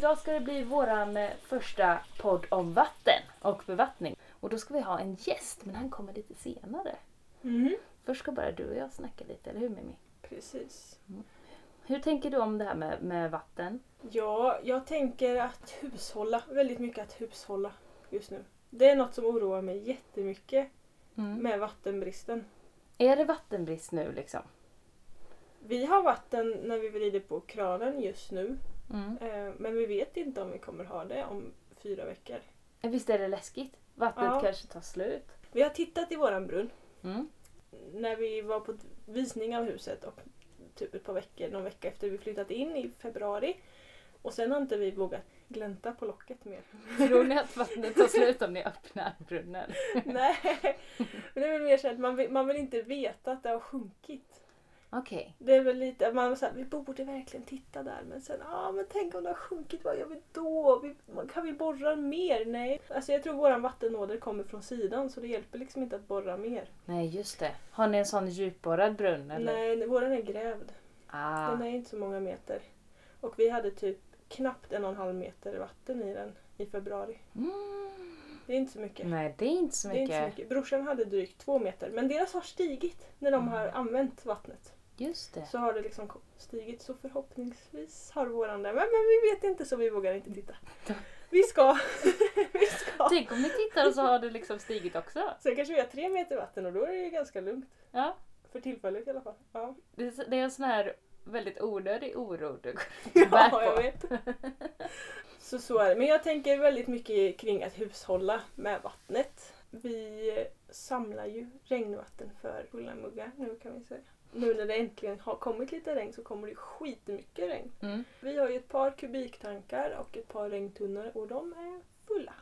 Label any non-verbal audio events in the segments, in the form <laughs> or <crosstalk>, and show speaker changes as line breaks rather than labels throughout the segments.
idag ska det bli våran eh, första podd om vatten och bevattning. Och då ska vi ha en gäst, men han kommer lite senare.
Mhm.
Först ska bara du och jag snacka lite, eller hur Mimmi?
Precis.
Hur tänker du om det här med, med vatten?
Ja, jag tänker att hushålla. Väldigt mycket att hushålla just nu. Det är något som oroar mig jättemycket
Mm.
med vattenbristen.
Är det vattenbrist nu liksom?
Vi har vatten när vi vrider på kranen just nu.
Mm.
eh, Men vi vet inte om vi kommer ha det om fyra veckor.
Visst är det läskigt? Vattnet
Ja.
kanske tar slut?
Vi har tittat i våran brunn
Mm.
när vi var på visning av huset och typ ett par veckor, någon vecka efter vi flyttat in i februari. Och sen har inte vi vågat glänta på locket mer.
Tror ni att <laughs> vattnet tar slut om ni öppnar brunnen?
Nej, men det är väl mer så att man vill, man vill inte veta att det har sjunkit.
Okej.
Det är väl lite man säger vi borde verkligen titta där men sen, ja ah, men tänk om det har sjunkit, vad gör vi då? Vi, kan vi borra mer? Nej. Alltså jag tror våran vattenåder kommer från sidan så det hjälper liksom inte att borra mer.
Nej, just det. Har ni en sån djupborrad brunn eller?
Nej, våran är grävd.
Ah.
Den är inte så många meter. Och vi hade typ knappt en och en halv meter vatten i den i februari.
Mm.
Det är inte så mycket.
Nej, det är inte så
Det är inte så
mycket.
mycket. Brorsan hade drygt två meter men deras har stigit när de
Mm.
har använt vattnet.
Just det.
Så har det liksom stigit så förhoppningsvis har våran det. Men, men vi vet inte så vi vågar inte titta. <laughs> Vi ska. <laughs> vi ska.
Tänk om ni tittar och så har det liksom stigit också.
Sen kanske vi har tre meter vatten och då är det ju ganska lugnt.
Ja.
För tillfället i alla fall. Ja,
Det är, det är en sån här väldigt onödig oro du <laughs>
ja
bär
jag
på.
vet. Så så är det. Men jag tänker väldigt mycket kring att hushålla med vattnet. Vi samlar ju regnvatten för fulla muggar nu kan vi säga. Nu när det äntligen har kommit lite regn så kommer det skitmycket regn.
Mm.
Vi har ju ett par kubiktankar och ett par regntunnor och de är fulla.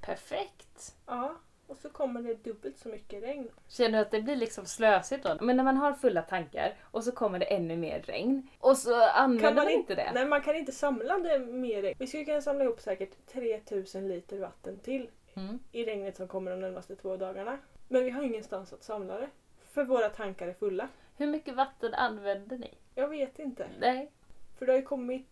Perfekt.
Ja, och så kommer det dubbelt så mycket regn.
Känner du att det blir liksom slösigt då? Men när man har fulla tankar och så kommer det ännu mer regn och så använder man,
man
inte det.
Nej, man kan inte samla det mer regn. Vi skulle kunna samla ihop säkert 3000 liter vatten till
Mm.
i regnet som kommer de närmaste två dagarna. Men vi har ingenstans att samla det. För våra tankar är fulla.
Hur mycket vatten använder ni?
Jag vet inte.
Nej.
För det har ju kommit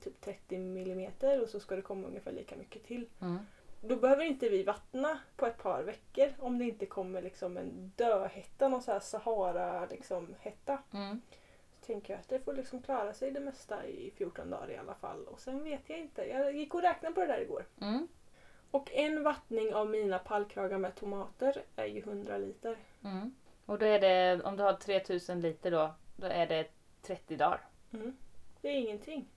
typ 30 millimeter och så ska det komma ungefär lika mycket till.
Mm.
Då behöver inte vi vattna på ett par veckor om det inte kommer liksom en döhetta, någon sån här Sahara liksom hetta.
Mm.
Så tänker jag att det får liksom klara sig det mesta i 14 dagar i alla fall. Och sen vet jag inte. Jag gick och räknade på det där igår.
Mm.
Och en vattning av mina pallkragar med tomater är ju 100 liter.
Mm. Och då är det, om du har 3000 liter då, då är det 30 dagar.
Mm. Det är ingenting.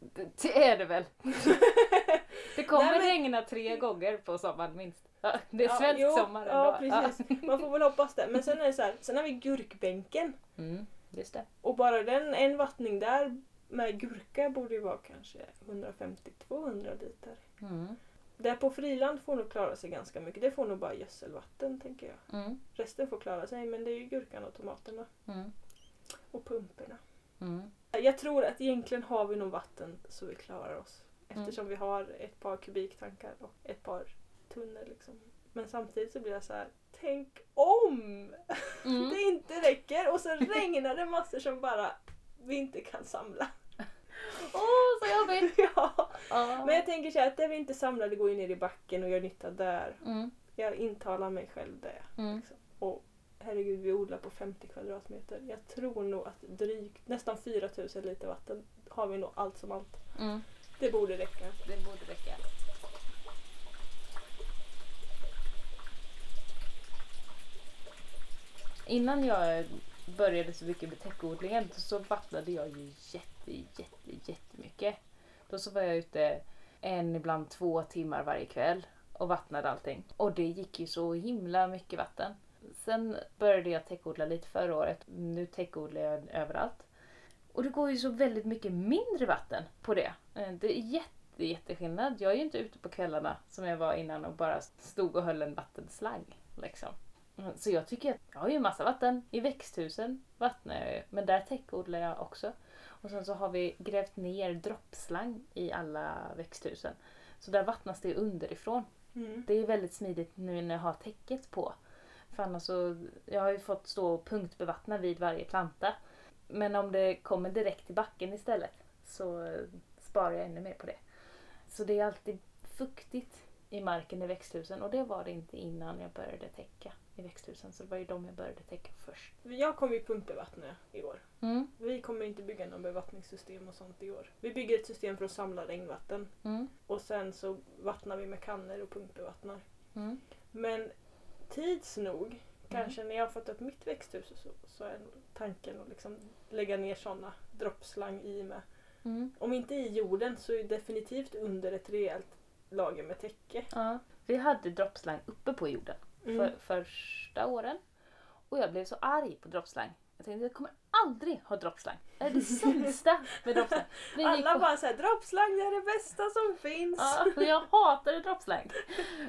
Det, det är det väl? <laughs> det kommer
Nej, men-
regna tre gånger på sommaren minst. Ja, Det är
Ja,
svensk
jo,
sommar ändå.
Ja, precis. Man får väl hoppas det. Men sen är det så här, sen har vi gurkbänken.
Mm, just det.
Och bara den, en vattning där med gurka borde ju vara kanske 150-200 liter.
Mm.
Där på friland får nog klara sig ganska mycket. Det får nog bara gödselvatten tänker jag.
Mm.
Resten får klara sig men det är ju gurkan och tomaterna.
Mm.
Och pumporna.
Mm.
Jag tror att egentligen har vi nog vatten så vi klarar oss.
Mm.
Eftersom vi har ett par kubiktankar och ett par tunnor liksom. Men samtidigt så blir jag så här. Tänk om
Mm. <laughs>
det inte räcker och så regnar det massor som bara vi inte kan samla. <laughs>
Åh, så jobbigt! <laughs>
ja. Men jag tänker så här att det vi inte samlar det går ju ner i backen och gör nytta där.
Mm.
Jag intalar mig själv det.
Mm.
Liksom. Och herregud, vi odlar på 50 kvadratmeter. Jag tror nog att drygt nästan 4000 liter vatten har vi nog allt som allt.
Mm.
Det borde räcka.
Det borde räcka. Innan jag började så mycket med täckodlingen så vattnade jag ju jätte, jätte, jättemycket. Då så var jag ute en, ibland två timmar varje kväll och vattnade allting. Och det gick ju så himla mycket vatten. Sen började jag täckodla lite förra året. Nu täckodlar jag överallt. Och det går ju så väldigt mycket mindre vatten på det. Eh, det är jätte, jätteskillnad. Jag är ju inte ute på kvällarna som jag var innan och bara stod och höll en vattenslang. Liksom. Mm, så jag tycker att jag har ju massa vatten. I växthusen vattnar jag ju. Men där täckodlar jag också. Och sen så har vi grävt ner droppslang i alla växthusen. Så där vattnas det underifrån.
Mm.
Det är väldigt smidigt nu när jag har täcket på. För annars så, jag har ju fått stå och punktbevattna vid varje planta. Men om det kommer direkt till backen istället så sparar jag ännu mer på det. Så det är alltid fuktigt i marken i växthusen och det var det inte innan jag började täcka i växthusen. Så det var ju de jag började täcka först.
Jag kommer ju pumpbevattna i år.
Mm.
Vi kommer inte bygga någon bevattningssystem och sånt i år. Vi bygger ett system för att samla regnvatten
Mm.
och sen så vattnar vi med kannor och pumpbevattnar.
Mm.
Men tids nog, kanske när jag har fått upp mitt växthus så, så är tanken att liksom lägga ner sådana droppslang i med.
Mm.
Om inte i jorden så är definitivt under ett rejält lager med täcke.
Ja. Vi hade droppslang uppe på jorden
Mm.
för första åren. Och jag blev så arg på droppslang. Jag tänkte jag kommer aldrig ha droppslang. Det är det <laughs> sämsta med droppslang.
Alla
på-
bara såhär, droppslang det är det bästa som finns.
Ja, och jag hatade droppslang.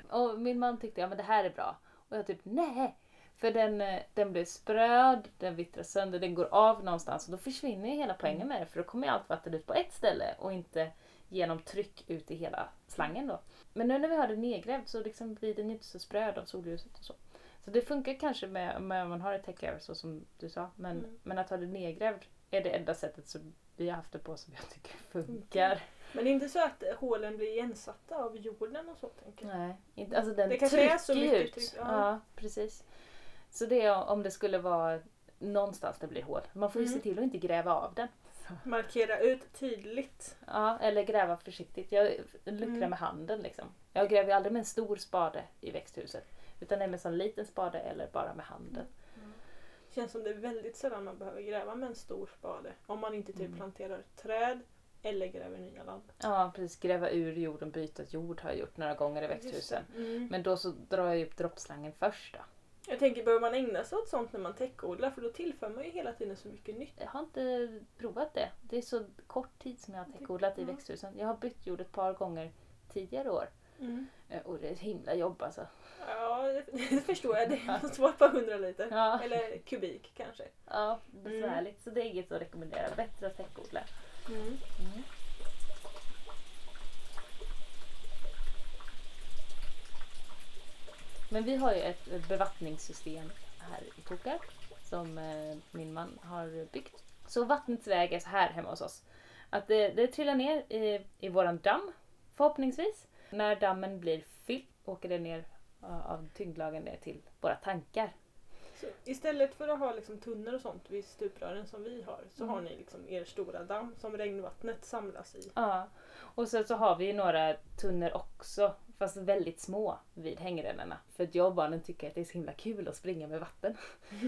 Och min man tyckte ja men det här är bra. Och jag typ nej. För den, eh, den blir spröd, den vittrar sönder, den går av någonstans och då försvinner ju hela poängen med det för då kommer ju allt vatten ut på ett ställe och inte genom tryck ut i hela slangen då. Men nu när vi har den nedgrävd så liksom blir den inte så spröd av solljuset och så. Så det funkar kanske med, med om man har ett täcklager så som du sa. Men,
Mm.
men att ha det nedgrävd är det enda sättet som vi har haft det på som jag tycker funkar.
Men det är inte så att hålen blir igensatta av jorden och så tänker jag.
Nej, inte, alltså den
Det kanske är så mycket
ut.
tryck,
ja.
ja.
precis. Så det är om det skulle vara någonstans det blir hål. Man får ju
Mm.
se till att inte gräva av den.
Markera ut tydligt.
Ja, eller gräva försiktigt. Jag luckrar
Mm.
med handen liksom. Jag gräver ju aldrig med en stor spade i växthuset. Utan det är med en sån liten spade eller bara med handen.
Känns som det är väldigt sällan man behöver gräva med en stor spade. Om man inte typ
Mm.
planterar träd eller gräver nya land.
Ja, precis. Gräva ur jorden, byta jord har jag gjort några gånger i växthusen.
Mm.
Men då så drar jag upp droppslangen först då.
Jag tänker, behöver man ägna sig åt sånt när man täckodlar? För då tillför man ju hela tiden så mycket nytt.
Jag har inte provat det. Det är så kort tid som jag har täckodlat i växthusen. Jag har bytt jord ett par gånger tidigare år. Eh, Och det är ett himla jobb alltså.
Ja, det, <laughs> förstår jag. Det <laughs> vara ett par hundra liter.
Ja,
Eller kubik kanske.
ja besvärligt. Så det är inget att rekommendera. Bättre att täckodla.
Mm.
Men vi har ju ett bevattningssystem här i Tokar som eh, min man har byggt. Så vattnets väg är så här hemma hos oss. Att det, det trillar ner i, i våran damm förhoppningsvis. När dammen blir fylld åker det ner eh, av tyngdlagen ner till våra tankar.
Så istället för att ha liksom tunnor och sånt vid stuprören som vi har så
Mm.
har ni liksom er stora damm som regnvattnet samlas i.
Ja, och sen så har vi ju några tunnor också, fast väldigt små vid hängrännorna. För att jag och barnen tycker att det är så himla kul att springa med vatten.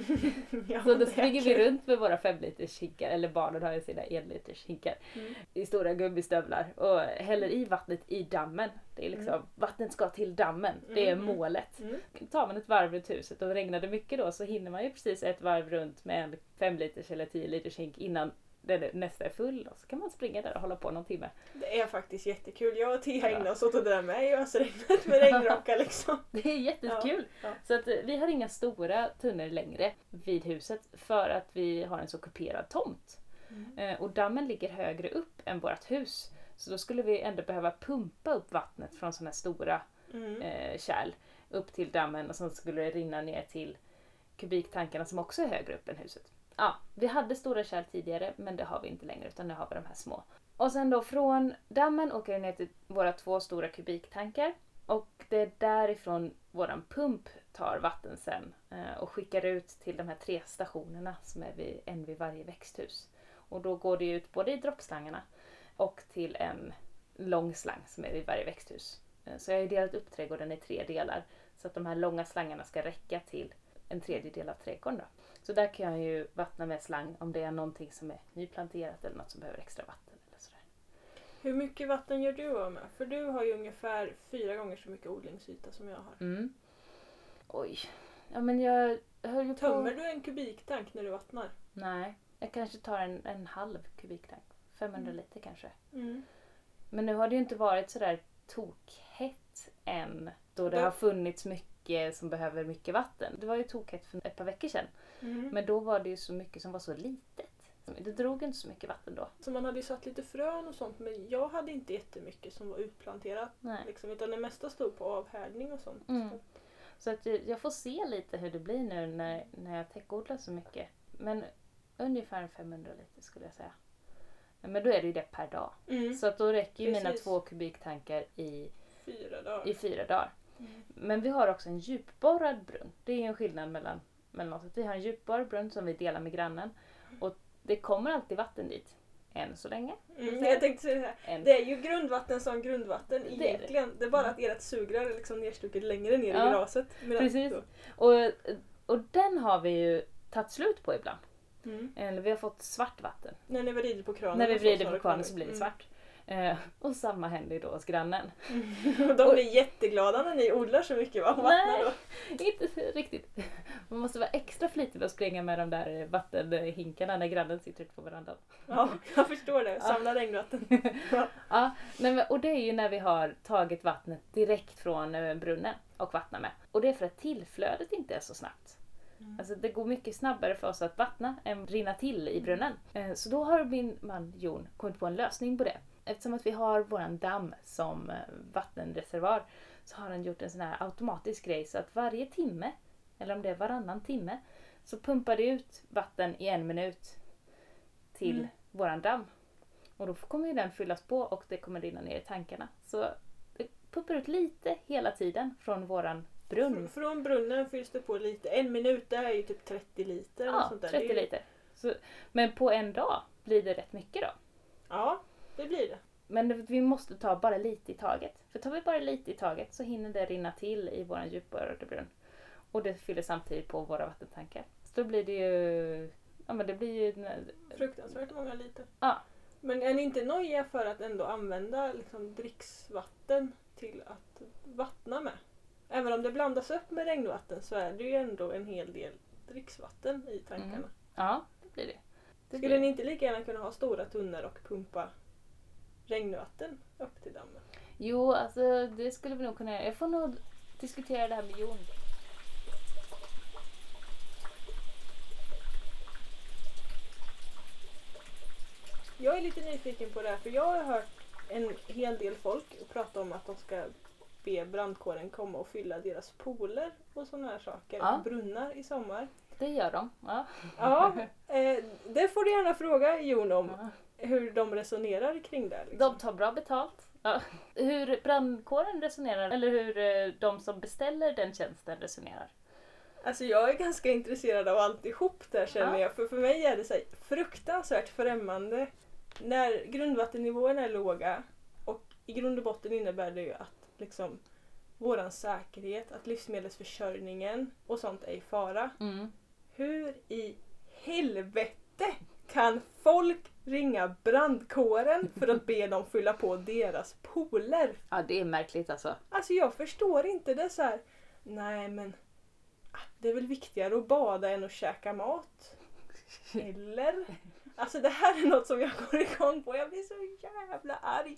<laughs>
ja,
Så då springer vi runt med våra femliters hinkar, eller barnen har ju sina enliters hinkar
Mm.
i stora gummistövlar och häller i vattnet i dammen. Det är liksom,
Mm.
vattnet ska till dammen, det är
Mm.
målet.
Mm.
Tar man ett varv runt huset och regnar det mycket då så hinner man ju precis ett varv runt med en femliters eller tio liters hink innan den nästa är full och så kan man springa där och hålla på någon timme.
Det är faktiskt jättekul. Jag och Tia ägnar oss åt att dra med i ösregnet med regnrockar <laughs> liksom.
Det är jättekul!
Ja, ja.
Så att eh, vi har inga stora tunnor längre vid huset för att vi har en så kuperad tomt.
Mm.
Eh, och dammen ligger högre upp än vårt hus. Så då skulle vi ändå behöva pumpa upp vattnet från sådana här stora
Mm.
eh, kärl upp till dammen och sen skulle det rinna ner till kubiktankarna som också är högre upp än huset. Ja, vi hade stora kärl tidigare men det har vi inte längre utan nu har vi de här små. Och sen då från dammen åker det ner till våra två stora kubiktankar och det är därifrån våran pump tar vatten sen eh, och skickar ut till de här tre stationerna som är vid, en vid varje växthus. Och då går det ut både i droppslangarna och till en lång slang som är vid varje växthus. Eh, så jag har ju delat upp trädgården i tre delar så att de här långa slangarna ska räcka till en tredjedel av trädgården. Då. Så där kan jag ju vattna med slang om det är någonting som är nyplanterat eller något som behöver extra vatten. Eller sådär.
Hur mycket vatten gör du av med? För du har ju ungefär fyra gånger så mycket odlingsyta som jag har.
Mm. Oj. Ja men jag höll ju på...
Tömmer du en kubiktank när du vattnar?
Nej. Jag kanske tar en, en halv kubiktank. 500
Mm.
liter kanske.
Mm.
Men nu har det ju inte varit sådär tokhett än. Då det
Det-
har funnits mycket som behöver mycket vatten. Det var ju tokhett för ett par veckor sedan.
Mm.
Men då var det ju så mycket som var så litet. Det drog inte så mycket vatten då.
Så man hade ju satt lite frön och sånt men jag hade inte jättemycket som var utplanterat.
Nej.
Liksom, utan det mesta stod på avhärdning och sånt.
Mm. Så att jag jag får se lite hur det blir nu när, när jag täckodlar så mycket. Men ungefär 500 liter skulle jag säga. Men då är det ju det per dag.
Mm.
Så att då räcker ju mina två kubiktankar i,
Fyra dagar.
i fyra dagar.
Mm.
Men vi har också en djupborrad brunn. Det är en skillnad mellan, mellan oss. Vi har en djupborrad brunn som vi delar med grannen. Och det kommer alltid vatten dit. Än så länge.
Mm, jag tänkte säga det här. Det är ju grundvatten som grundvatten
det.
egentligen. Det är bara att ert sugrör är liksom nerstucket längre ner
Ja,
i glaset.
Precis. Och, och den har vi ju tagit slut på ibland.
Mm.
Eller vi har fått svart vatten.
När ni vrider på kranen.
När vi vrider på
det
kranen så blir det
Mm.
svart. Eh, och samma händer då hos grannen.
Och <laughs> De blir jätteglada när ni odlar så mycket va? Vattnar då.
Inte riktigt. Man måste vara extra flitig med att springa med de där vattenhinkarna när grannen sitter ute på verandan.
Ja, jag förstår det. Samla regnvatten. <laughs>
Ja, nej, men- och det är ju när vi har tagit vattnet direkt från eh, brunnen och vattnar med. Och det är för att tillflödet inte är så snabbt.
Mm.
Alltså det går mycket snabbare för oss att vattna än rinna till i brunnen. Eh, Så då har min man Jon kommit på en lösning på det. Eftersom att vi har våran damm som eh, vattenreservoar så har han gjort en sån här automatisk grej så att varje timme, eller om det är varannan timme, så pumpar det ut vatten i en minut till
Mm.
våran damm. Och då kommer ju den fyllas på och det kommer rinna ner i tankarna. Så det pumpar ut lite hela tiden från våran brunn.
Fr- Från brunnen fylls det på lite. En minut det är ju typ 30 liter.
Ja,
sånt där.
30
Det är ju-
liter. Så, men på en dag blir det rätt mycket då.
Ja, det blir det.
Men vi måste ta bara lite i taget. För tar vi bara lite i taget så hinner det rinna till i vår djupborrade brunn. Och det fyller samtidigt på våra vattentankar. Så då blir det ju... Ja men det blir ju...
Fruktansvärt många liter.
Ja.
Men är ni inte nojiga för att ändå använda liksom, dricksvatten till att vattna med? Även om det blandas upp med regnvatten så är det ju ändå en hel del dricksvatten i tankarna.
Mm. Ja, det blir det. det
Skulle
blir
ni inte lika gärna kunna ha stora tunnor och pumpa regnvatten upp till dammen?
Jo, alltså det skulle vi nog kunna göra. Jag får nog diskutera det här med Jon.
Jag är lite nyfiken på det här för jag har hört en hel del folk prata om att de ska be brandkåren komma och fylla deras pooler och sådana här saker.
Ja.
Brunnar i sommar.
Det gör de. Ja.
Ja, <laughs> eh, det får du gärna fråga Jon om.
Ja.
Hur de resonerar kring det. Liksom.
De tar bra betalt. Ja. Hur brandkåren resonerar, eller hur eh, de som beställer den tjänsten resonerar.
Alltså jag är ganska intresserad av alltihop där känner
Ja.
jag. För för mig är det så här fruktansvärt främmande när grundvattennivåerna är låga och i grund och botten innebär det ju att liksom våran säkerhet, att livsmedelsförsörjningen och sånt är i fara.
Mm.
Hur i helvete kan folk ringa brandkåren för att be dem fylla på deras pooler?
Ja, det är märkligt alltså.
Alltså jag förstår inte det så här. Nej men ah, det är väl viktigare att bada än att käka mat. Eller? Alltså det här är något som jag går igång på. Jag blir så jävla arg.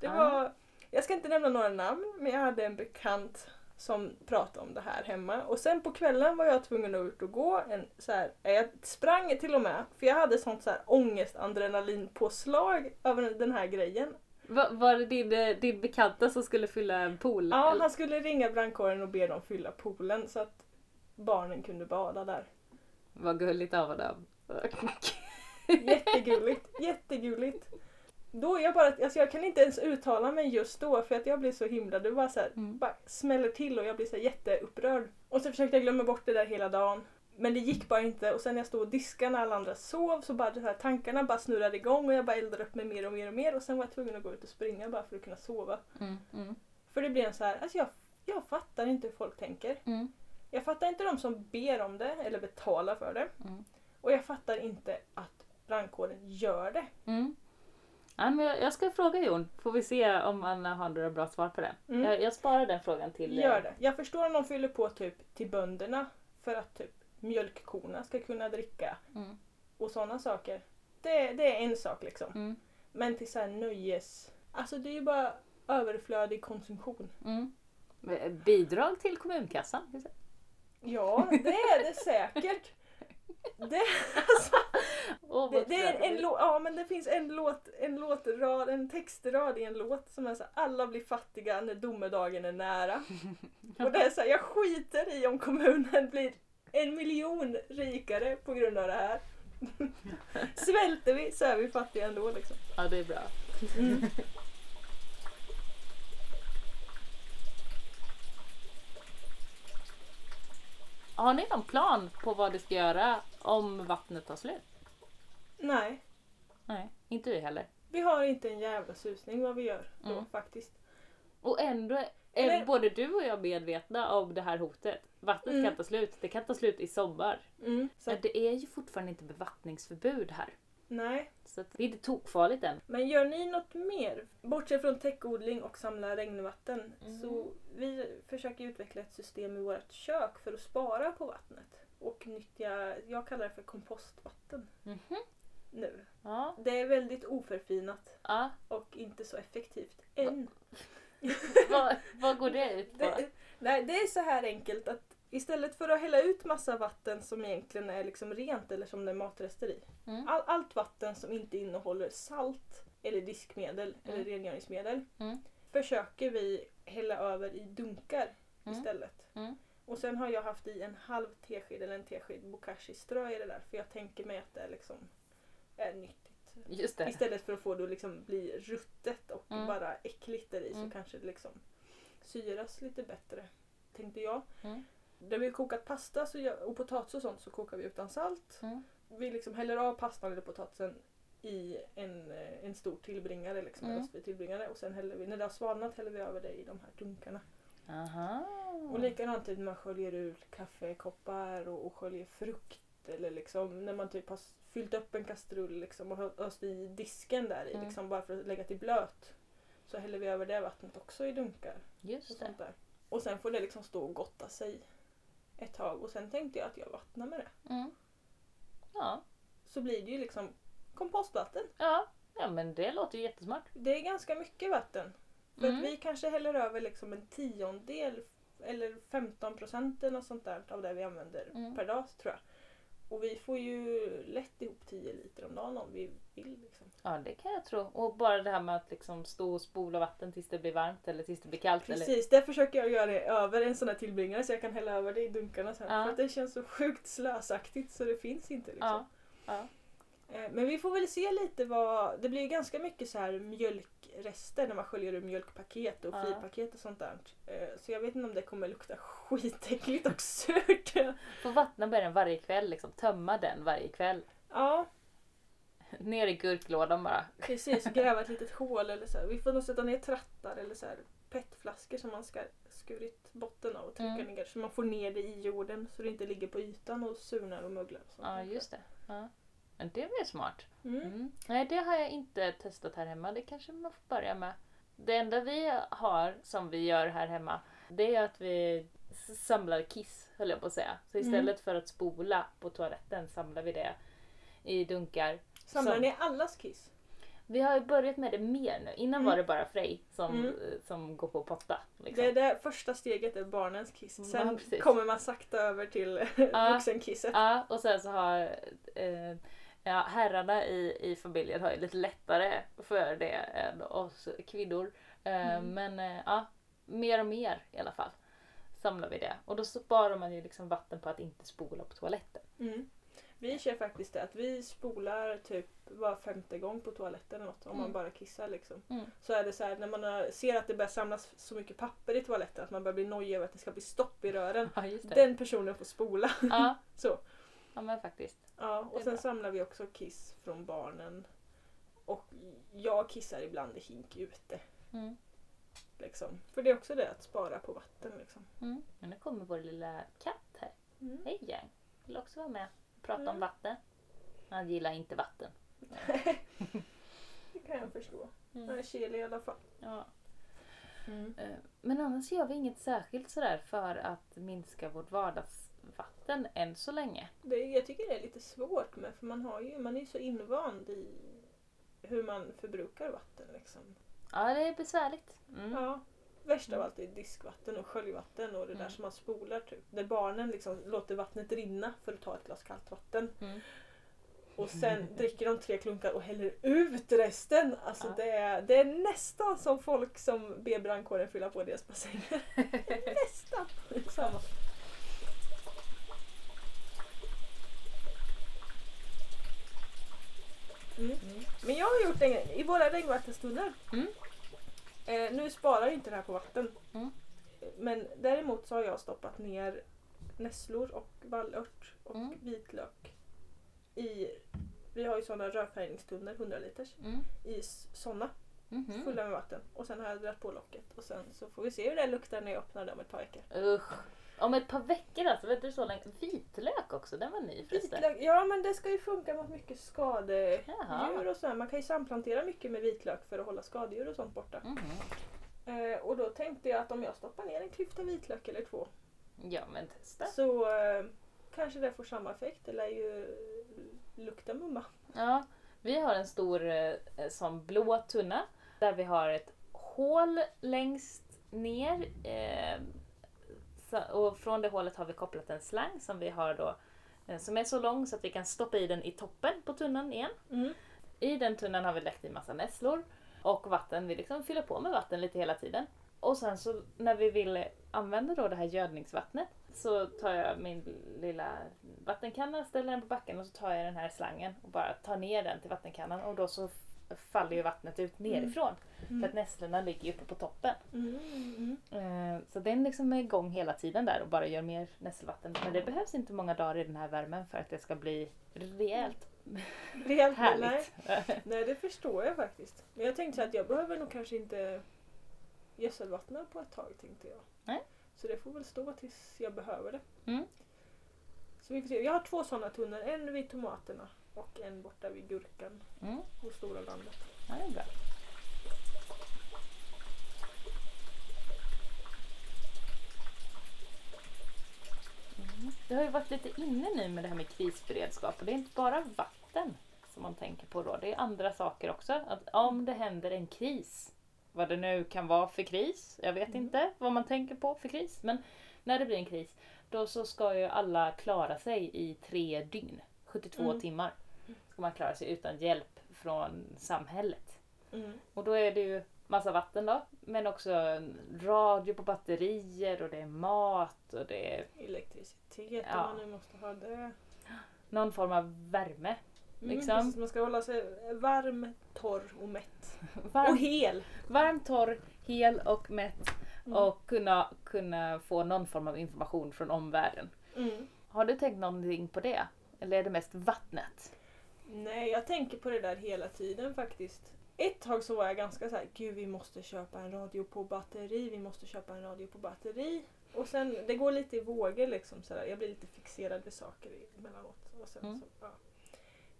Det var, jag ska inte nämna några namn men jag hade en bekant som pratade om det här hemma. Och sen på kvällen var jag tvungen att ut och gå. En, så här, jag sprang till och med för jag hade sånt så här ångest-adrenalinpåslag över den här grejen.
Va, var det din, eh, din bekanta som skulle fylla en pool?
Ja,
eller?
han skulle ringa brandkåren och be dem fylla poolen så att barnen kunde bada där.
Vad gulligt av honom.
Jättegulligt, jättegulligt. Då jag bara, alltså jag kan inte ens uttala mig just då för att jag blir så himla, det bara så här,
Mm.
bara smäller till och jag blir så här jätteupprörd. Och så försökte jag glömma bort det där hela dagen. Men det gick bara inte och sen när jag stod och diskade när alla andra sov så bara det här, tankarna bara snurrade igång och jag bara eldade upp mig mer och mer och mer och sen var jag tvungen att gå ut och springa bara för att kunna sova.
Mm, mm,
För det blir en så här, alltså jag, jag fattar inte hur folk tänker.
mm,
Jag fattar inte de som ber om det eller betalar för det.
mm,
Och jag fattar inte att brandkåren gör det.
Ja, men jag, jag ska fråga Jon, får vi se om han har några bra svar på det.
Mm.
Jag, jag sparar den frågan till... eh,
Gör det. Jag förstår om de fyller på typ till bönderna för att typ mjölkkorna ska kunna dricka
Mm,
och sådana saker. Det, det är en sak liksom.
mm,
Men till så här nöjes... Alltså det är ju bara överflödig konsumtion.
mm. Eh, Bidrag till kommunkassan.
Ja, det är det säkert. Det, alltså,
Åh,
det, det är en,
trevligt.
en låt, ja men det finns en låt, en låtrad, en textrad i en låt som är så alla blir fattiga när domedagen är nära. <laughs> Och det är så här, jag skiter i om kommunen blir en miljon rikare på grund av det här. <laughs> Svälter vi så är vi fattiga ändå liksom.
Ja, det är bra.
Mm.
Har ni någon plan på vad du ska göra om vattnet tar slut?
Nej,
Nej, inte vi heller.
vi har inte en jävla susning vad vi gör då
Mm.
faktiskt.
Och ändå är
Eller-
både du och jag medvetna om det här hotet. Vattnet
Mm.
kan ta slut. Det kan ta slut i sommar.
Mm. Så
Men
att,
det är ju fortfarande inte bevattningsförbud här.
Nej.
Så det är inte tokfarligt än.
Men gör ni något mer? Bortsett från täckodling och samla regnvatten.
Mm.
Så vi försöker utveckla ett system i vårt kök för att spara på vattnet. Och nyttja, jag kallar det för kompostvatten
Mhm.
nu.
Ja.
Det är väldigt oförfinat
ja.
och inte så effektivt än. <laughs>
vad, vad går det ut på? <laughs>
Det, nej, det är så här enkelt att istället för att hälla ut massa vatten som egentligen är liksom rent eller som det är matrester i.
Mm.
All, allt vatten som inte innehåller salt eller diskmedel eller
Mm.
rengöringsmedel
Mm.
försöker vi hälla över i dunkar
Mm.
istället.
Mm.
Och sen har jag haft i en halv tesked eller en tesked bokashi-strö i det där för jag tänker mig att det liksom är nyttigt. Istället för att få det att liksom bli ruttet och
Mm.
bara äckligt där i så kanske det liksom syras lite bättre. Tänkte jag.
Mm.
När vi har kokat pasta så gör, och potatis och sånt så kokar vi utan salt.
Mm.
Vi liksom häller av pastan eller potatisen i en, eh, en stor tillbringare, liksom, en
Mm.
rostfri tillbringare. Och sen häller vi, när det har svalnat häller vi över det i de här dunkarna.
Aha.
Och likadant när man sköljer ur kaffekoppar och, och sköljer frukt. Eller liksom när man typ har fyllt upp en kastrull liksom och öst i disken där i
Mm.
liksom bara för att lägga till blöt. Så häller vi över det vattnet också i dunkar och
Just det.
sånt där. Och sen får det liksom stå och gotta sig ett tag och sen tänkte jag att jag vattnar med det.
Mm. Ja.
Så blir det ju liksom kompostvatten.
ja. Ja men det låter ju jättesmart.
Det är ganska mycket vatten. För
Mm.
att vi kanske häller över liksom en tiondel eller 15 procent eller något sånt där av det vi använder
Mm.
per dag tror jag. Och vi får ju lätt ihop 10 liter om dagen om vi vill. Liksom.
Ja det kan jag tro. Och bara det här med att liksom stå och spola vatten tills det blir varmt eller tills det blir kallt. Eller...
Precis, det försöker jag göra det över en sån här tillbringare så jag kan hälla över det i dunkarna sen.
Ja.
För att det känns så sjukt slösaktigt så det finns inte. Liksom.
Ja. ja.
Eh, Men vi får väl se lite vad... Det blir ju ganska mycket så här mjölkrester när man sköljer ur mjölkpaket och fripaket och sånt där. Eh, Så jag vet inte om det kommer lukta <laughs> skitäckligt och surt.
Får vattna med den varje kväll liksom. Tömma den varje kväll.
Ja,
Ner i gurklådan bara.
precis. <laughs> Gräva ett litet hål eller så. Här. Vi får nog sätta ner trattar eller så här petflaskor som man ska skurit botten av och trycka
Mm.
ner så man får ner det i jorden så det inte ligger på ytan och surnar och möglar. Och sånt.
Ja just det. Ja. Det ju smart.
Mm.
Mm. Nej det har jag inte testat här hemma. Det kanske man får börja med. Det enda vi har som vi gör här hemma det är att vi samlar kiss höll jag på att säga. Så
Mm.
istället för att spola på toaletten samlar vi det i dunkar.
Samlar
Som-
ni allas kiss?
Vi har ju börjat med det mer nu. Innan
Mm.
var det bara Frej som,
Mm.
som går på potta. Liksom.
Det är det första steget är barnens kiss.
Ja,
Sen
precis.
kommer man sakta över till <laughs>
Ja.
vuxenkisset.
Ja, och sen så har eh, ja, herrarna i, i familjen har ju lite lättare för det än oss kvinnor. Eh,
Mm.
Men eh, ja, mer och mer i alla fall samlar vi det. Och då sparar man ju liksom vatten på att inte spola på toaletten.
Mm. Vi kör faktiskt det att vi spolar typ var femte gång på toaletten eller något om man
Mm.
bara kissar liksom.
Mm.
Så är det så här när man ser att det börjar samlas så mycket papper i toaletten att man börjar bli nojig över att det ska bli stopp i rören.
Ja.
Den personen får spola.
Ja, <laughs>
Så.
Ja, men faktiskt.
Ja, och sen
bra.
samlar vi också kiss från barnen. Och jag kissar ibland i hink ute.
Mm.
Liksom. För det är också det att spara på vatten. Liksom.
Mm. Men nu kommer vår lilla katt här.
Mm.
Hej Yang. Vill också vara med och prata
Mm.
om vatten. Han gillar inte vatten. <laughs>
Det kan jag förstå.
Mm.
Jag är kil i alla fall.
Ja.
Mm.
Eh, Men annars gör vi inget särskilt sådär för att minska vårt vardagsvatten än så länge.
Det, jag tycker det är lite svårt med för man, har ju, man är ju så invand i hur man förbrukar vatten. Liksom.
Ja, det är besvärligt. Mm.
Ja, värst av
Mm.
allt är diskvatten och sköljvatten och det där
Mm.
som man spolar. Typ. Där barnen liksom låter vattnet rinna för att ta ett glas kallt vatten.
Mm.
Och sen dricker de tre klunkar och häller ut resten. Alltså
Ja.
det, är, det är nästan som folk som ber brandkåren fylla på deras bassänger. <laughs> nästan! Liksom. gjort en grej. I våra regnvattenstunnor.
Mm.
Eh, nu sparar ju inte det här på vatten.
Mm.
Men däremot så har jag stoppat ner nässlor och vallört och
Mm.
vitlök i vi har ju sådana rörfärgningstunnor, 100 liters,
Mm.
i sådana
Mhm.
fulla med vatten. Och sen har jag dragit på locket och sen så får vi se hur det luktar när jag öppnar det om ett par veckor.
Usch. Om ett par veckor alltså, vet du så länge? Vitlök också, den var ny förresten.
Vitlök, ja men det ska ju funka mot mycket skadedjur
Jaha.
och sådär. Man kan ju samplantera mycket med vitlök för att hålla skadedjur och sånt borta.
Mhm.
Eh, och då tänkte jag att om jag stoppar ner en klyfta vitlök eller två
Ja men testa.
så eh, kanske det får samma effekt. Det lär ju lukta mumma.
Ja, vi har en stor eh, som blå tunna där vi har ett hål längst ner. Eh, så, och från det hålet har vi kopplat en slang som vi har då eh, som är så lång så att vi kan stoppa i den i toppen på tunnan igen.
Mm.
I den tunnan har vi lagt i massa nässlor och vatten. Vi liksom fyller på med vatten lite hela tiden. Och sen så när vi vill använda då det här gödningsvattnet så tar jag min lilla vattenkanna, ställer den på backen och så tar jag den här slangen och bara tar ner den till vattenkannan och då så faller ju vattnet ut nerifrån. För att nässlorna ligger ju uppe på toppen.
Mm, mm.
Eh, Så den liksom är igång hela tiden där och bara gör mer nässelvatten. Men det behövs inte många dagar i den här värmen för att det ska bli rejält <laughs>
Rejält nej.
härligt. <laughs>
nej, det förstår jag faktiskt. Men jag tänkte att jag behöver nog kanske inte gödselvattna på ett tag tänkte jag.
Nej.
Så det får väl stå tills jag behöver det.
Mm.
Så vi får se. Jag har två sådana tunnor. En vid tomaterna och en borta vid gurkan
Mm.
och stora landet.
Ja, det är bra. Mm. Det har ju varit lite inne nu med det här med krisberedskap och det är inte bara vatten som man tänker på då. Det är andra saker också. Att om det händer en kris, vad det nu kan vara för kris, jag vet
Mm.
inte vad man tänker på för kris, men när det blir en kris då så ska ju alla klara sig i tre dygn. 72
Mm.
timmar ska man klara sig utan hjälp från samhället.
Mm.
Och då är det ju massa vatten då, men också radio på batterier och det är mat och det är
Elektricitet
Ja.
om man nu måste ha det.
någon form av värme.
Mm,
Liksom.
precis, man ska hålla sig varm, torr och mätt. <laughs> Och
Varm,
hel.
varm torr, hel och mätt
Mm.
och kunna, kunna få någon form av information från omvärlden.
Mm.
Har du tänkt någonting på det? Eller är det mest vattnet?
Nej, jag tänker på det där hela tiden faktiskt. Ett tag så var jag ganska så här, gud vi måste köpa en radio på batteri, vi måste köpa en radio på batteri. Och sen, det går lite i vågor liksom sådär. Jag blir lite fixerad vid saker emellanåt. Och sen,
Mm.
så, ja.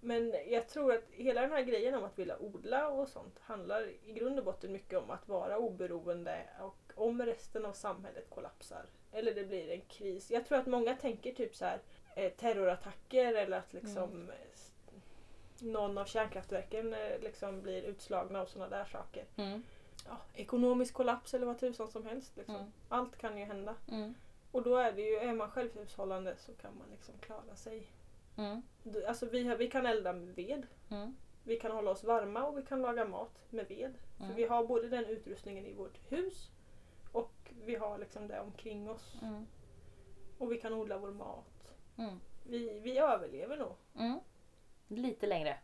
Men jag tror att hela den här grejen om att vilja odla och sånt handlar i grund och botten mycket om att vara oberoende och om resten av samhället kollapsar eller det blir en kris. Jag tror att många tänker typ så här terrorattacker eller att liksom eh, s- någon av kärnkraftverken eh, liksom blir utslagna och sådana där saker.
Mm.
Ja, ekonomisk kollaps eller vad tusan som helst. Liksom.
Mm.
Allt kan ju hända.
Mm.
Och då är det ju, är man självhushållande så kan man liksom klara sig.
Mm.
Alltså vi, har, vi kan elda med ved.
Mm.
Vi kan hålla oss varma och vi kan laga mat med ved. För
Mm.
vi har både den utrustningen i vårt hus och vi har liksom det omkring oss.
Mm.
Och vi kan odla vår mat.
Mm.
Vi, vi överlever nog.
Mm. Lite längre.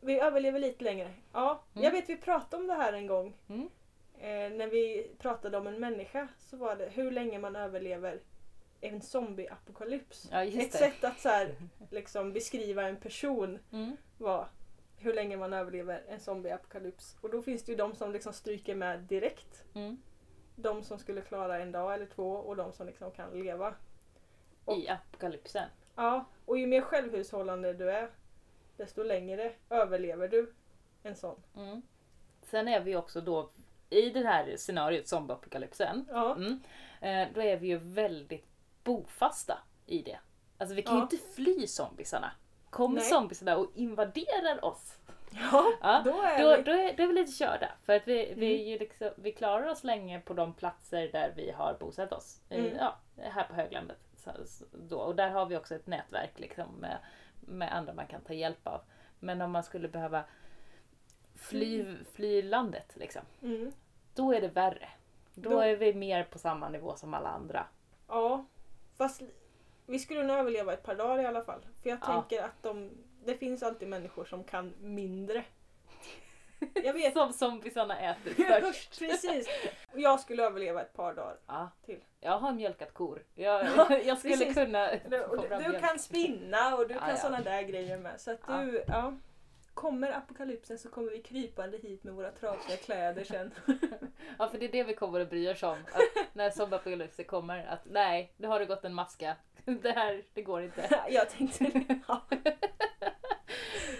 Vi överlever lite längre. Ja,
Mm.
jag vet vi pratade om det här en gång.
Mm.
Eh, när vi pratade om en människa så var det hur länge man överlever en zombieapokalyps.
Ja,
Ett
det.
sätt att så här, liksom, beskriva en person
Mm.
var hur länge man överlever en zombieapokalyps. Och då finns det ju de som liksom stryker med direkt.
Mm.
De som skulle klara en dag eller två och de som liksom kan leva. Och-
I apokalypsen.
Ja, och ju mer självhushållande du är desto längre överlever du en sån.
Mm. Sen är vi också då i det här scenariot zombieapokalypsen.
Ja,
Mm. Eh, då är vi ju väldigt bofasta i det. Alltså vi kan ju
Ja.
inte fly zombisarna. Kommer zombisarna och invaderar oss,
ja,
Ja,
då är
då,
vi...
då, är, då är vi lite körda. För att vi, vi,
Mm.
ju liksom, vi klarar oss länge på de platser där vi har bosatt oss.
Mm.
ja, här på höglandet. Då. Och där har vi också ett nätverk liksom, med, med andra man kan ta hjälp av. Men om man skulle behöva fly, fly landet, liksom,
Mm.
då är det värre. Då,
Då-
är vi mer på samma nivå som alla andra.
Ja, fast vi skulle nog överleva ett par dagar i alla fall. För jag
Ja.
tänker att de, det finns alltid människor som kan mindre. Jag vet.
Som zombisarna äter <laughs> först.
Precis. Jag skulle överleva ett par dagar.
Ja.
Till.
Jag har mjölkat kor. Jag,
Ja, <laughs>
jag skulle
precis.
kunna
Du, du kan spinna och du kan
ja.
sådana där grejer med. Så att du, ja. Kommer apokalypsen så kommer vi krypande hit med våra trasiga kläder sen. <laughs>
Ja, för det är det vi kommer att bry oss om. Att när zombieapokalypsen kommer, att nej, nu har det gått en maska. Det här, det går inte.
jag tänkte ja.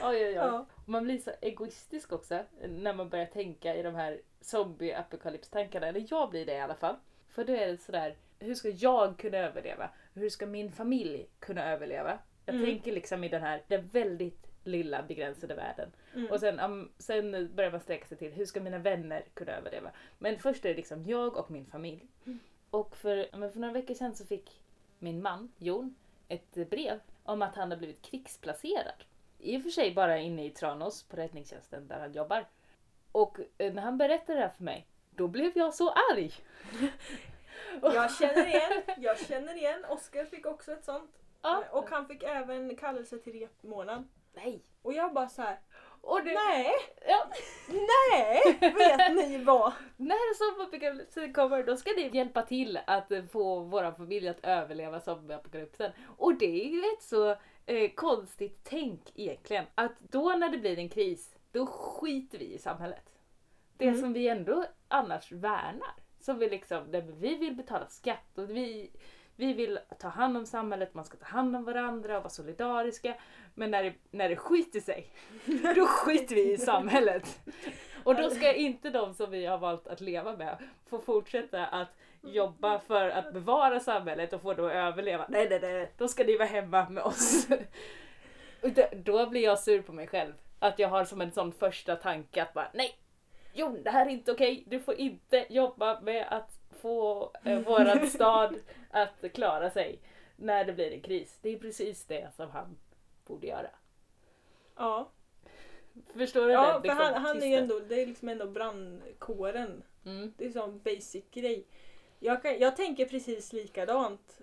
Oj, oj, oj.
ja.
Man blir så egoistisk också när man börjar tänka i de här zombie-apokalypstankarna. Eller jag blir det i alla fall. För då är det sådär, hur ska jag kunna överleva? Hur ska min familj kunna överleva? Jag
Mm.
tänker liksom i den här, den väldigt lilla begränsade världen.
Mm.
Och sen, um, sen börjar man sträcka sig till, hur ska mina vänner kunna överleva? Men först är det liksom jag och min familj.
Mm.
Och för, men för några veckor sedan så fick min man, Jon, ett brev om att han har blivit krigsplacerad. I och för sig bara inne i Tranås på räddningstjänsten där han jobbar. Och eh, när han berättade det här för mig, då blev jag så arg. <laughs>
Jag känner igen, jag känner igen. Oskar fick också ett sånt.
Ja.
Och han fick även kallelse till repmånad.
Nej.
Och jag bara så här.
Och det,
nej,
ja,
nej, vet ni vad?
när zombieapokalypsen kommer då ska ni hjälpa till att få vår familj att överleva zombieapokalypsen. Och det är ju ett så eh, konstigt tänk egentligen. Att då när det blir en kris, då skiter vi i samhället. Det
Mm.
som vi ändå annars värnar. Som vi liksom, vi vill betala skatt och vi, vi vill ta hand om samhället, man ska ta hand om varandra och vara solidariska. Men när det, när det skiter sig, då skiter vi i samhället. <laughs> Och då ska inte de som vi har valt att leva med få fortsätta att jobba för att bevara samhället och få det att överleva. Nej, nej, nej, då ska ni vara hemma med oss. <laughs> Och då- blir jag sur på mig själv. Att jag har som en sån första tanke att bara nej, Jon det här är inte okej. Du får inte jobba med att få eh, våran <laughs> stad att klara sig när det blir en kris. Det är precis det som han borde göra.
Ja,
Förstår du?
ja
den,
för
liksom,
han, han är ju ändå, det är liksom ändå brandkåren.
Mm.
Det är sån basic grej. Jag, kan, jag tänker precis likadant.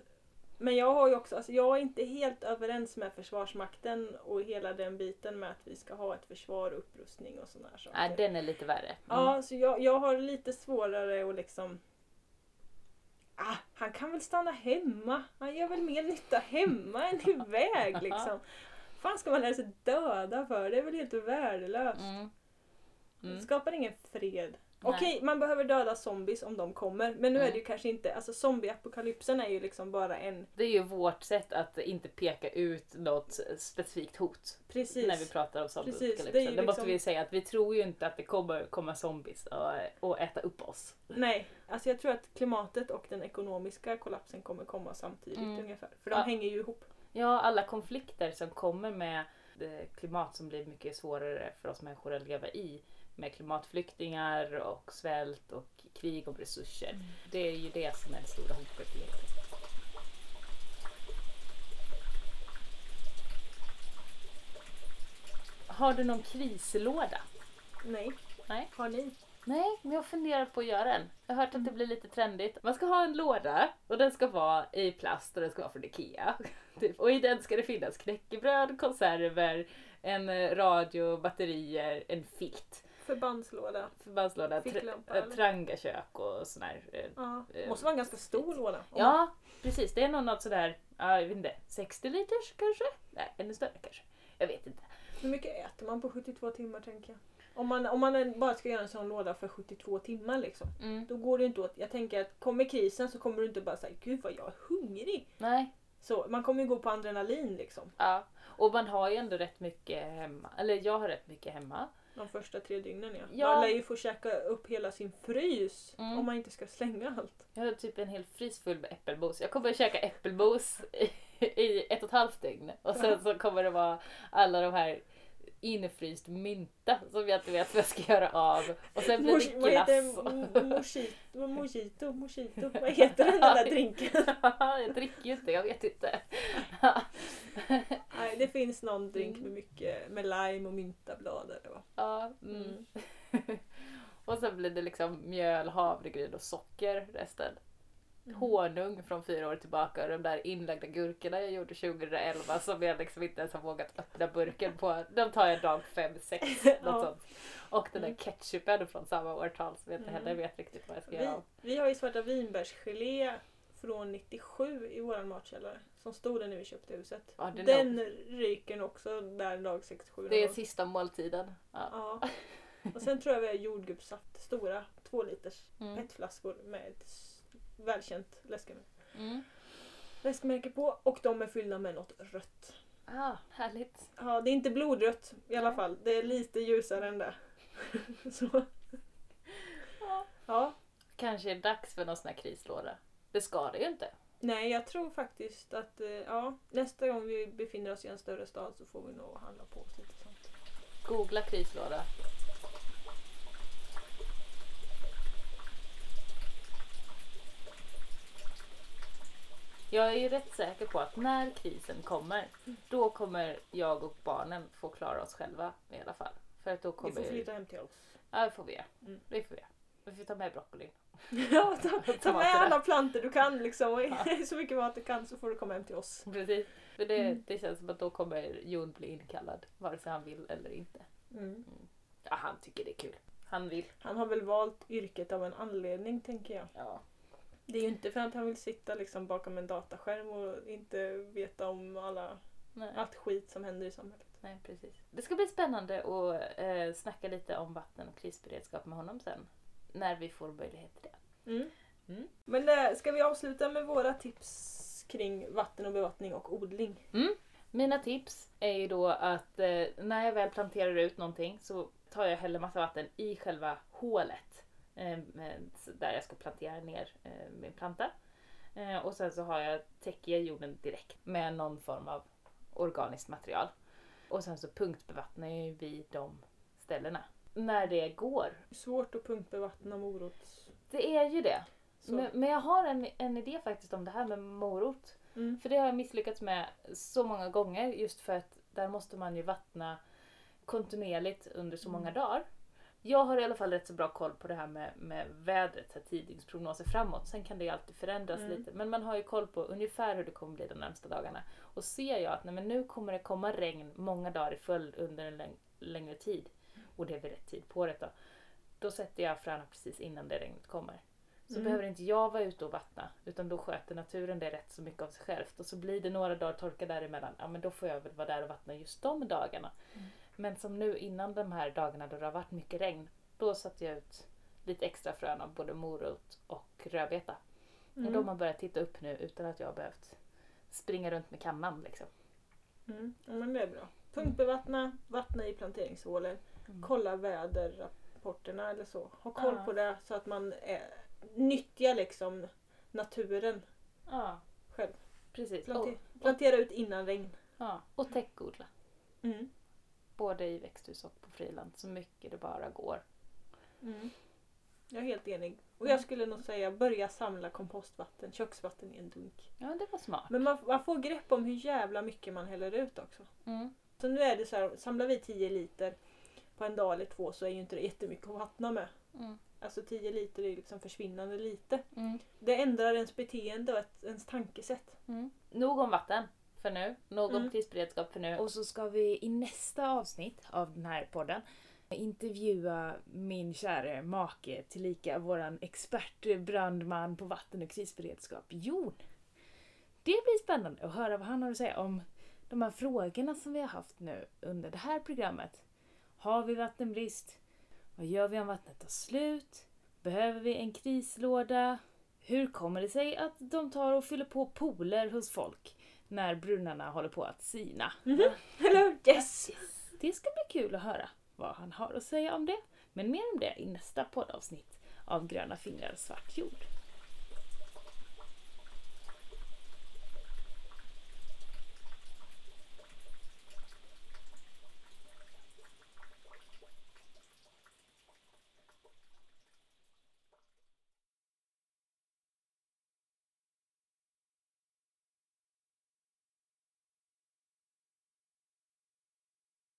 Men jag har ju också, alltså jag är inte helt överens med Försvarsmakten och hela den biten med att vi ska ha ett försvar och upprustning och sådana här saker.
Nej, den är lite värre. Mm.
Ja, så jag, jag har lite svårare att liksom... Ah, han kan väl stanna hemma. Han gör väl mer nytta hemma än iväg <laughs> liksom. fan ska man lära sig döda för? Det är väl helt värdelöst.
Mm.
Det
Mm.
skapar ingen fred. Okej, man behöver döda zombies om de kommer. Men nu är
Mm.
det ju kanske inte... Alltså zombieapokalypsen är ju liksom bara en...
Det är ju vårt sätt att inte peka ut något specifikt hot
Precis.
när vi pratar om zombieapokalypsen.
det är
Det, måste
liksom-
vi säga att vi tror ju inte att det kommer komma zombies och, och äta upp oss.
Nej, alltså jag tror att klimatet och den ekonomiska kollapsen kommer komma samtidigt
Mm.
ungefär. För de
Ja.
hänger ju ihop.
Ja, alla konflikter som kommer med det klimat som blir mycket svårare för oss människor att leva i. Med klimatflyktingar och svält och krig om resurser. Det är ju det som är det stora hotet. Har du någon krislåda?
Nej.
Nej.
Har ni?
Nej, men jag har funderat på att göra en. Jag har hört att det blir lite trendigt. Man ska ha en låda och den ska vara i plast och den ska vara från IKEA. <laughs> Typ. Och i den ska det finnas knäckebröd, konserver, en eh, radio, batterier, en filt.
Förbandslåda.
Förbandslåda,
Ficklampa,
tra- trangakök och sån här. eh,
Ja.
Eh,
Måste vara en ganska stor låda. Man-
Ja, precis. Det är nog något sådär, ja, jag vet inte, 60 liters kanske? Nej, ännu större kanske. Jag vet inte.
Hur mycket äter man på 72 timmar tänker jag? Om man, om man bara ska göra en sån låda för 72 timmar liksom.
Mm.
Då går det inte åt. Jag tänker att kommer krisen så kommer du inte bara säga Gud vad jag är hungrig.
Nej,
Så man kommer ju gå på adrenalin liksom.
ja. Och man har ju ändå rätt mycket hemma. Eller jag har rätt mycket hemma.
De första tre dygnen ja.
Ja.
Man lär ju få käka upp hela sin frys.
Mm.
Om man inte ska slänga allt.
Jag har typ en hel frys full med äppelmos. Jag kommer att käka äppelmos i, i ett och ett halvt dygn. Och sen så kommer det vara alla de här infryst mynta som jag inte vet vad jag ska göra av. Och sen blir det glass.
Mojito, mojito, mojito. Vad heter den där drinken? <laughs>
jag dricker ju inte, jag vet inte. <laughs>
Nej, det finns någon drink
Mm.
med mycket med lime och myntablad. Eller vad?
ja, mm. <laughs> och sen blir det liksom mjöl, havregryn och socker resten. Honung från fyra år tillbaka och de där inlagda gurkorna jag gjorde 2011 som jag liksom inte ens har vågat öppna burken på. De tar jag dag 5-6 <laughs> något
Ja.
sånt. Och den där
Mm.
ketchupen från samma årtal som jag inte heller
Mm.
vet riktigt vad jag ska
Vi,
göra
vi har ju svarta vinbärsgelé från 97 i våran matkällare. Som stod där när vi köpte huset.
Ja, den
den
är-
ryker nog också där dag 67.
Det är
någon
sista måltiden. Ja.
Ja. <laughs> Och sen tror jag vi har jordgubbssaft, stora två liters
Mm.
petflaskor med välkänt läskemärke.
Mm.
läskmärke på och de är fyllda med något rött.
Ah, härligt.
Ja, det är inte blodrött i alla fall. Det är lite ljusare än det. <laughs> Så. Ja.
Kanske är det dags för någon sån här krislåda. Det ska det ju inte.
Nej, jag tror faktiskt att eh, ja, nästa gång vi befinner oss i en större stad så får vi nog handla på oss lite sånt.
Googla krislåda. Jag är ju rätt säker på att när krisen kommer, då kommer jag och barnen få klara oss själva i alla fall. För att då
Vi
kommer
får flytta hem till oss.
Ja, det får vi göra.
Mm.
Det får vi göra. Vi får ta med broccolin. <laughs>
Ja, <laughs> ta, ta med alla planter du kan liksom.
Ja. <laughs>
så mycket mat du kan så får du komma hem till oss.
Precis. För det,
Mm.
det känns som att då kommer Jon bli inkallad, vare sig han vill eller inte.
Mm.
Ja, han tycker det är kul. Han vill.
Han har väl valt yrket av en anledning tänker jag.
Ja.
Det är ju inte för att han vill sitta liksom bakom en dataskärm och inte veta om alla,
Nej.
allt skit som händer i samhället.
Nej, precis. Det ska bli spännande att eh, snacka lite om vatten och krisberedskap med honom sen. När vi får möjlighet till det.
Mm.
Mm.
Men eh, ska vi avsluta med våra tips kring vatten och bevattning och odling?
Mina tips är ju då att eh, när jag väl planterar ut någonting så tar jag häller massa vatten i själva hålet. Eh, där jag ska plantera ner eh, min planta. Eh, och sen så har jag, täcker jag jorden direkt med någon form av organiskt material. Och sen så punktbevattnar jag ju vid de ställena. När det går.
Svårt att punktbevattna morots...
Det är ju det. Men, men jag har en, en idé faktiskt om det här med morot.
Mm.
För det har jag misslyckats med så många gånger just för att där måste man ju vattna kontinuerligt under så många
Mm.
dagar. Jag har i alla fall rätt så bra koll på det här med, med vädret, så här tidningsprognoser framåt. Sen kan det ju alltid förändras
Mm.
lite. Men man har ju koll på ungefär hur det kommer bli de närmsta dagarna. Och ser jag att nej, men nu kommer det komma regn många dagar i följd under en läng- längre tid. Och det är vid rätt tid på året då. Då sätter jag fröna precis innan det regnet kommer. Så
Mm.
behöver inte jag vara ute och vattna utan då sköter naturen det rätt så mycket av sig självt. Och så blir det några dagar torka däremellan, ja men då får jag väl vara där och vattna just de dagarna.
Mm.
Men som nu innan de här dagarna då det har varit mycket regn, då satte jag ut lite extra frön av både morot och rödbeta.
Mm.
Och de har börjat titta upp nu utan att jag har behövt springa runt med kannan liksom.
Mm. Ja, men det är bra. Punktbevattna, vattna i planteringshålen,
Mm.
kolla väderrapporterna eller så. Ha koll
Ja.
på det så att man eh, nyttjar liksom naturen
Ja,
själv.
precis.
Plante-
Och,
plantera ut innan regn.
ja, och täckodla.
Mm.
Både i växthus och på friland så mycket det bara går.
Mm. Jag är helt enig. Och
Mm.
jag skulle nog säga börja samla kompostvatten, köksvatten i en dunk.
Ja, det var smart.
Men man, man får grepp om hur jävla mycket man häller ut också.
Mm.
Så nu är det så här, samlar vi 10 liter på en dag eller två så är ju inte det jättemycket att vattna med.
Mm.
Alltså 10 liter är liksom försvinnande lite.
Mm.
Det ändrar ens beteende och ett, ens tankesätt.
Mm. Nog om vatten för nu. Nog om
Mm.
krisberedskap för nu. Och så ska vi i nästa avsnitt av den här podden intervjua min kära make tillika våran expertbrandman på vatten och krisberedskap, Jon. Det blir spännande att höra vad han har att säga om de här frågorna som vi har haft nu under det här programmet. Har vi vattenbrist? Vad gör vi om vattnet tar slut? Behöver vi en krislåda? Hur kommer det sig att de tar och fyller på pooler hos folk när brunnarna håller på att sina?
Mhm. <laughs> Eller hur? Yes!
Yes. Det ska bli kul att höra vad han har att säga om det. Men mer om det i nästa poddavsnitt av Gröna fingrar svart jord.